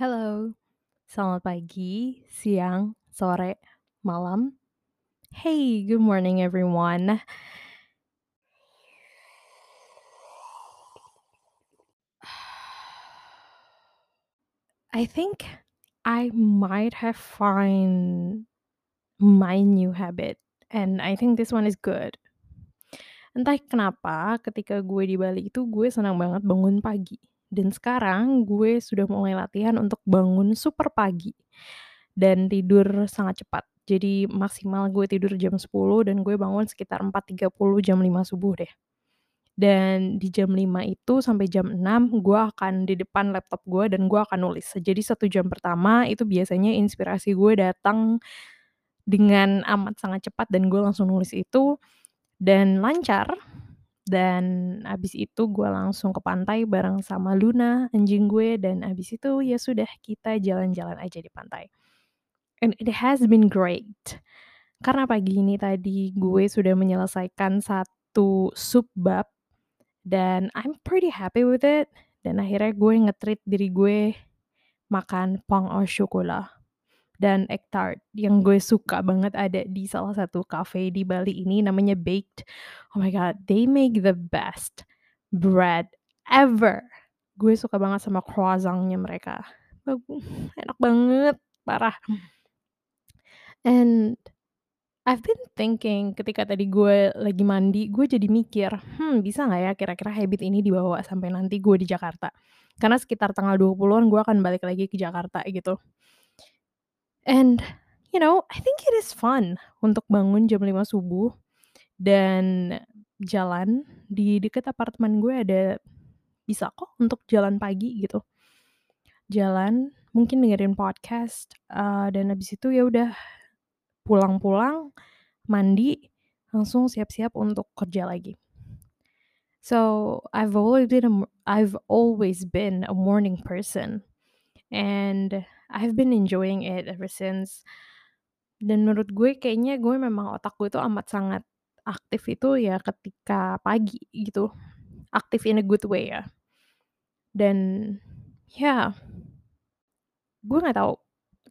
Halo, selamat pagi, siang, sore, malam. Hey, good morning everyone. I think I might have find my new habit and I think this one is good. Entah kenapa ketika gue di Bali itu gue senang banget bangun pagi dan sekarang gue sudah mulai latihan untuk bangun super pagi dan tidur sangat cepat. Jadi maksimal gue tidur jam 10.00 dan gue bangun sekitar 4.30 jam 5.00 subuh deh. Dan di jam 5.00 itu sampai jam 6.00 gue akan di depan laptop gue dan gue akan nulis. Jadi 1 jam pertama itu biasanya inspirasi gue datang dengan amat sangat cepat dan gue langsung nulis itu dan lancar. Dan habis itu gue langsung ke pantai bareng sama Luna, anjing gue, dan habis itu ya sudah kita jalan-jalan aja di pantai. And it has been great. Karena pagi ini tadi gue sudah menyelesaikan 1 sup bap dan I'm pretty happy with it dan akhirnya gue nge-treat diri gue makan pain au chocolat dan egg tart yang gue suka banget ada di salah satu cafe di Bali ini namanya Baked. Oh my god, they make the best bread ever. Gue suka banget sama croissant-nya mereka. Enak banget, parah. And I've been thinking ketika tadi gue lagi mandi, gue jadi mikir, "Hmm, bisa nggak ya kira-kira habit ini dibawa sampai nanti gue di Jakarta?" Karena sekitar tanggal 20-an gue akan balik lagi ke Jakarta gitu. And, you know, I think it is fun untuk bangun jam 5.00 subuh dan jalan, di dekat apartemen gue ada bisa kok untuk jalan pagi gitu. Jalan, mungkin dengerin podcast, eee, dan habis itu ya udah pulang-pulang, mandi, langsung siap-siap untuk kerja lagi. So, I've always been a I've always been a morning person and I've been enjoying it ever since. Dan menurut gue kayaknya gue memang otak gue tuh amat sangat aktif itu ya ketika pagi gitu, aktif in a good way ya. Dan ya gue nggak tahu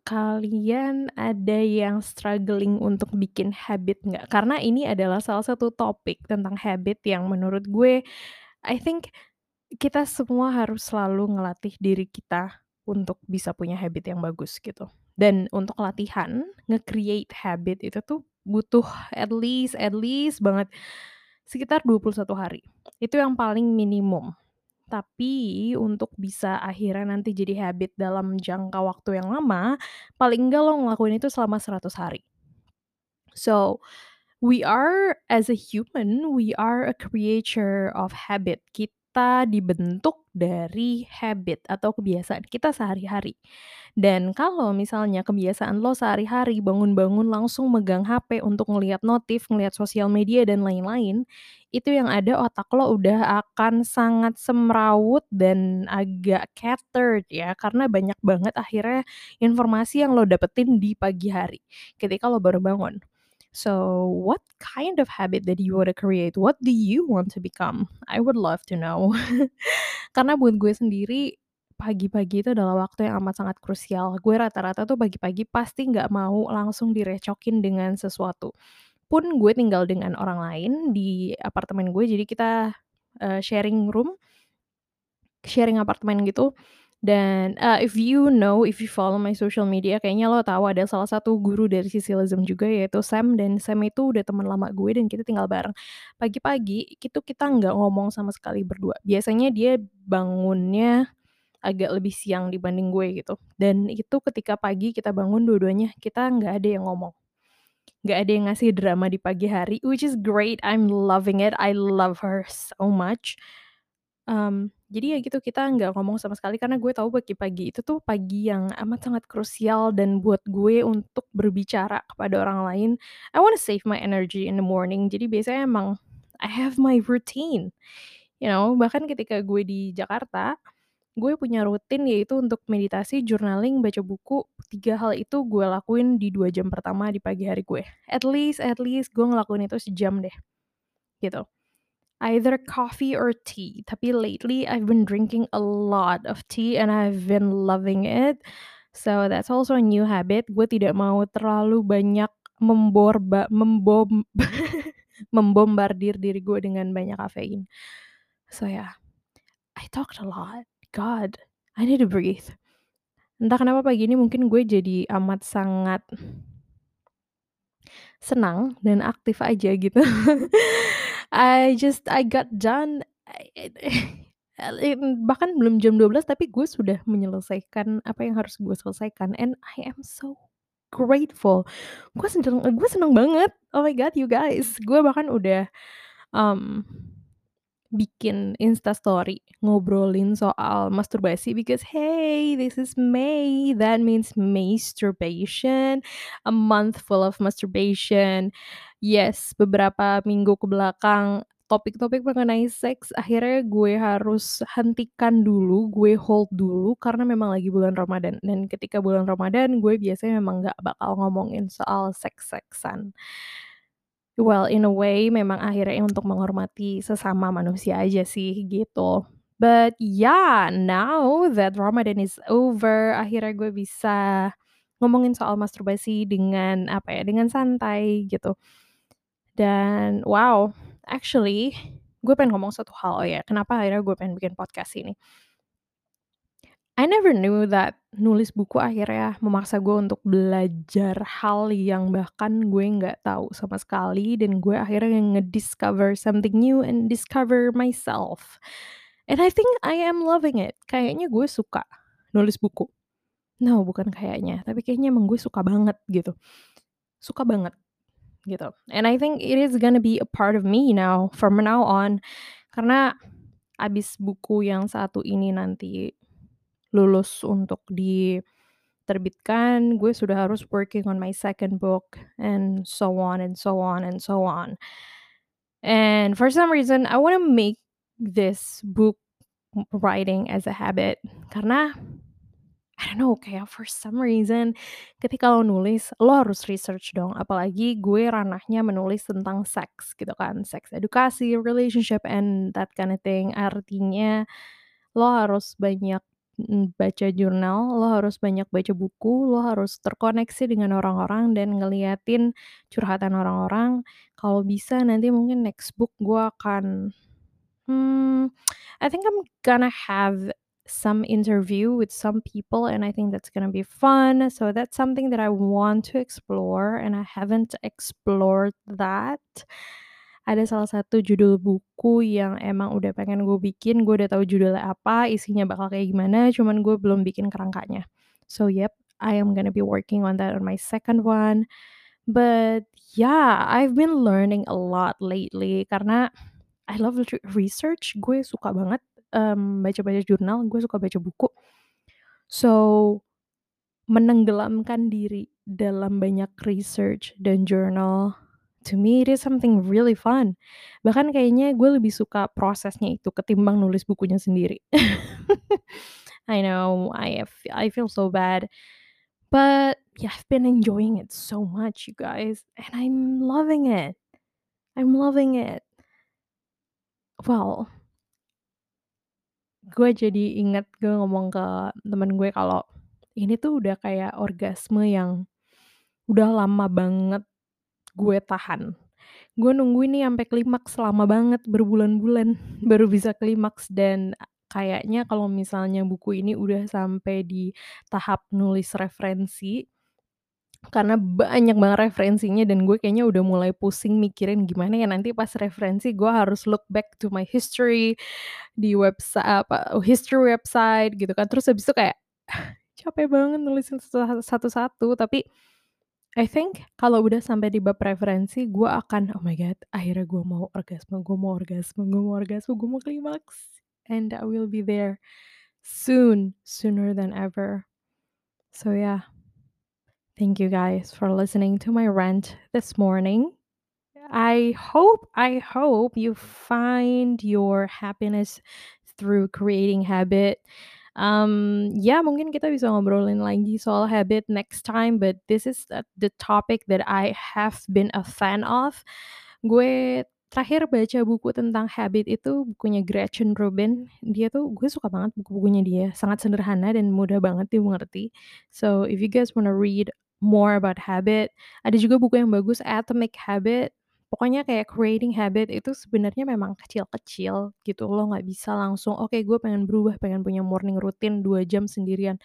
kalian ada yang struggling untuk bikin habit nggak? Karena ini adalah salah satu topik tentang habit yang menurut gue, I think kita semua harus selalu ngelatih diri kita untuk bisa punya habit yang bagus gitu. Dan untuk latihan, nge-create habit itu tuh butuh at least at least banget sekitar 21 hari. Itu yang paling minimum. Tapi untuk bisa akhirnya nanti jadi habit dalam jangka waktu yang lama, paling enggak lo ngelakuin itu selama 100 hari. So, we are as a human, we are a creature of habit. Kita dibentuk dari habit atau kebiasaan kita sehari-hari. Dan kalau misalnya kebiasaan lo sehari-hari bangun-bangun langsung megang HP untuk ngelihat notif, ngelihat sosial media dan lain-lain, itu yang ada otak lo udah akan sangat semrawut dan agak scattered ya, karena banyak banget akhirnya informasi yang lo dapetin di pagi hari, ketika lo baru bangun. So, what kind of habit that you wanna create? What do you want to become? I would love to know. Karena buat gue sendiri, pagi-pagi itu adalah waktu yang amat sangat krusial. Gue rata-rata tuh pagi-pagi pasti nggak mau langsung direcokin dengan sesuatu. Pun gue tinggal dengan orang lain di apartemen gue, jadi kita, eee, sharing room sharing apartemen gitu. Dan, eee, if you know, if you follow my social media kayaknya lo tahu ada salah satu guru dari Sicilism juga yaitu Sam, dan Sam itu udah teman lama gue dan kita tinggal bareng. Pagi-pagi itu kita nggak ngomong sama sekali berdua. Biasanya dia bangunnya agak lebih siang dibanding gue gitu. Dan itu ketika pagi kita bangun dua-duanya, kita nggak ada yang ngomong. Nggak ada yang ngasih drama di pagi hari, which is great, I'm loving it, I love her so much. Mmm, jadi ya gitu, kita nggak ngomong sama sekali karena gue tahu pagi-pagi itu tuh pagi yang amat sangat krusial dan buat gue untuk berbicara kepada orang lain, I wanna save my energy in the morning. Jadi biasanya emang I have my routine, you know, bahkan ketika gue di Jakarta, gue punya rutin yaitu untuk meditasi, journaling, baca buku, 3 hal itu gue lakuin di 2 jam pertama di pagi hari gue. At least at least gue ngelakuin itu sejam deh, gitu. Either coffee or tea, tapi lately I've been drinking a lot of tea and I've been loving it. So that's also a new habit, gue tidak mau terlalu banyak memborba membom membombardir diri gue dengan banyak kafein. So yeah, I talked a lot, God, I need to breathe. Entah kenapa pagi ini mungkin gue jadi amat sangat senang dan aktif aja gitu. I just I got done bahkan belum jam 12.00 tapi gue sudah menyelesaikan apa yang harus gue selesaikan and I am so grateful. Gue seneng gue seneng banget, oh my God you guys, gue bahkan udah, mmm, bikin Instastory ngobrolin soal masturbasi because, "Hey, this is May, that means Masturbation, a month full of masturbation." Yes, beberapa minggu ke belakang topik-topik mengenai seks akhirnya gue harus hentikan dulu, gue hold dulu karena memang lagi bulan Ramadan dan ketika bulan Ramadan gue biasanya memang nggak bakal ngomongin soal seks-seksan. Well, in a way memang akhirnya untuk menghormati sesama manusia aja sih gitu. But yeah, now that Ramadan is over, akhirnya gue bisa ngomongin soal masturbasi dengan apa ya, dengan santai gitu. Dan wow, actually gue pengen ngomong satu hal, oh ya, kenapa akhirnya gue pengen bikin podcast ini. I never knew that nulis buku akhirnya memaksa gue untuk belajar hal yang bahkan gue nggak tahu sama sekali dan gue akhirnya ngediscover something new and discover myself. And I think I am loving it. Kayaknya gue suka nulis buku. No, bukan kayaknya, tapi kayaknya emang gue suka banget gitu. Suka banget gitu. And I think it is gonna be a part of me now from now on. Karena abis buku yang satu ini nanti lulus untuk diterbitkan, gue sudah harus working on my second book and so on and so on and so on. And for some reason I wanna make this book writing as a habit karena I don't know, kayak for some reason ketika lo nulis, lo harus research dong, apalagi gue ranahnya menulis tentang seks gitu kan, seks edukasi, relationship, and that kind of thing. Artinya lo harus banyak, mmm, baca jurnal, lo harus banyak baca buku, lo harus terkoneksi dengan orang-orang dan ngeliatin curhatan orang-orang. Kalau bisa nanti mungkin next book gue akan, hmm, I think I'm gonna have some interview with some people and I think that's gonna be fun. So that's something that I want to explore and I haven't explored that. Ada salah satu judul buku yang emang udah pengen gue bikin, gue udah tahu judulnya apa, isinya bakal kayak gimana, cuman gue belum bikin kerangkanya. So yep, I am gonna be working on that on my second one. But yeah, I've been learning a lot lately karena I love re research, gue suka banget, mmm, baca-baca jurnal, gue suka baca buku. So, menenggelamkan diri dalam banyak research dan journal, to me it is something really fun. Bahkan kayaknya gue lebih suka prosesnya itu ketimbang nulis bukunya sendiri. I know, I f I feel so bad. But yeah, I've been enjoying it so much you guys, and I'm loving it. I'm loving it. Well gue jadi inget gue ngomong ke temen gue kalau ini tuh udah kayak orgasme yang udah lama banget gue tahan. Gue nungguin nih sampai klimaks lama banget berbulan-bulan baru bisa klimaks dan kayaknya kalau misalnya buku ini udah sampai di tahap nulis referensi karena banyak banget referensinya dan gue kayaknya udah mulai pusing mikirin gimana ya nanti pas referensi gue harus look back to my history di websa apa, history website gitu kan, terus habis itu kayak capek banget nulisin satu satu-satu, tapi I think kalau udah sampai di bab referensi gue akan, "Oh my God, akhirnya gue mau orgasme gue mau orgasme gue mau orgasme, gue mau klimaks." And I will be there soon, sooner than ever. So yeah. Thank you guys for listening to my rant this morning. I hope I hope you find your happiness through creating habit. Um, ya mungkin kita bisa ngobrolin lagi soal habit next time, but this is the topic that I have been a fan of. Gue Terakhir baca buku tentang habit itu bukunya Gretchen Rubin, dia tuh gue suka banget buku-bukunya dia, sangat sederhana dan mudah banget dimengerti. So, if you guys wanna read more about habit, ada juga buku yang bagus Atomic Habit, pokoknya kayak creating habit itu sebenarnya memang kecil-kecil gitu, lo nggak bisa langsung, "Oke, gue pengen berubah, pengen punya morning routine 2 jam sendirian."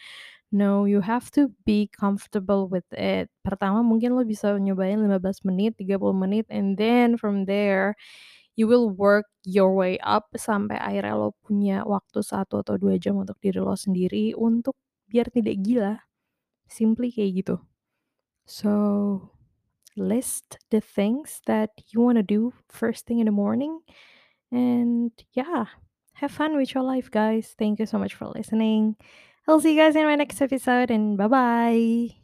No, you have to be comfortable with it. Pertama mungkin lo bisa nyobain 15 menit, 30 menit, and then from there, you will work your way up sampai akhirnya lo punya waktu 1 atau 2 jam untuk diri lo sendiri untuk biar tidak gila, simply kayak gitu. So, list the things that you wanna do first thing in the morning, and yeah, have fun with your life, guys. Thank you so much for listening. I'll see you guys in my next episode, and bye-bye.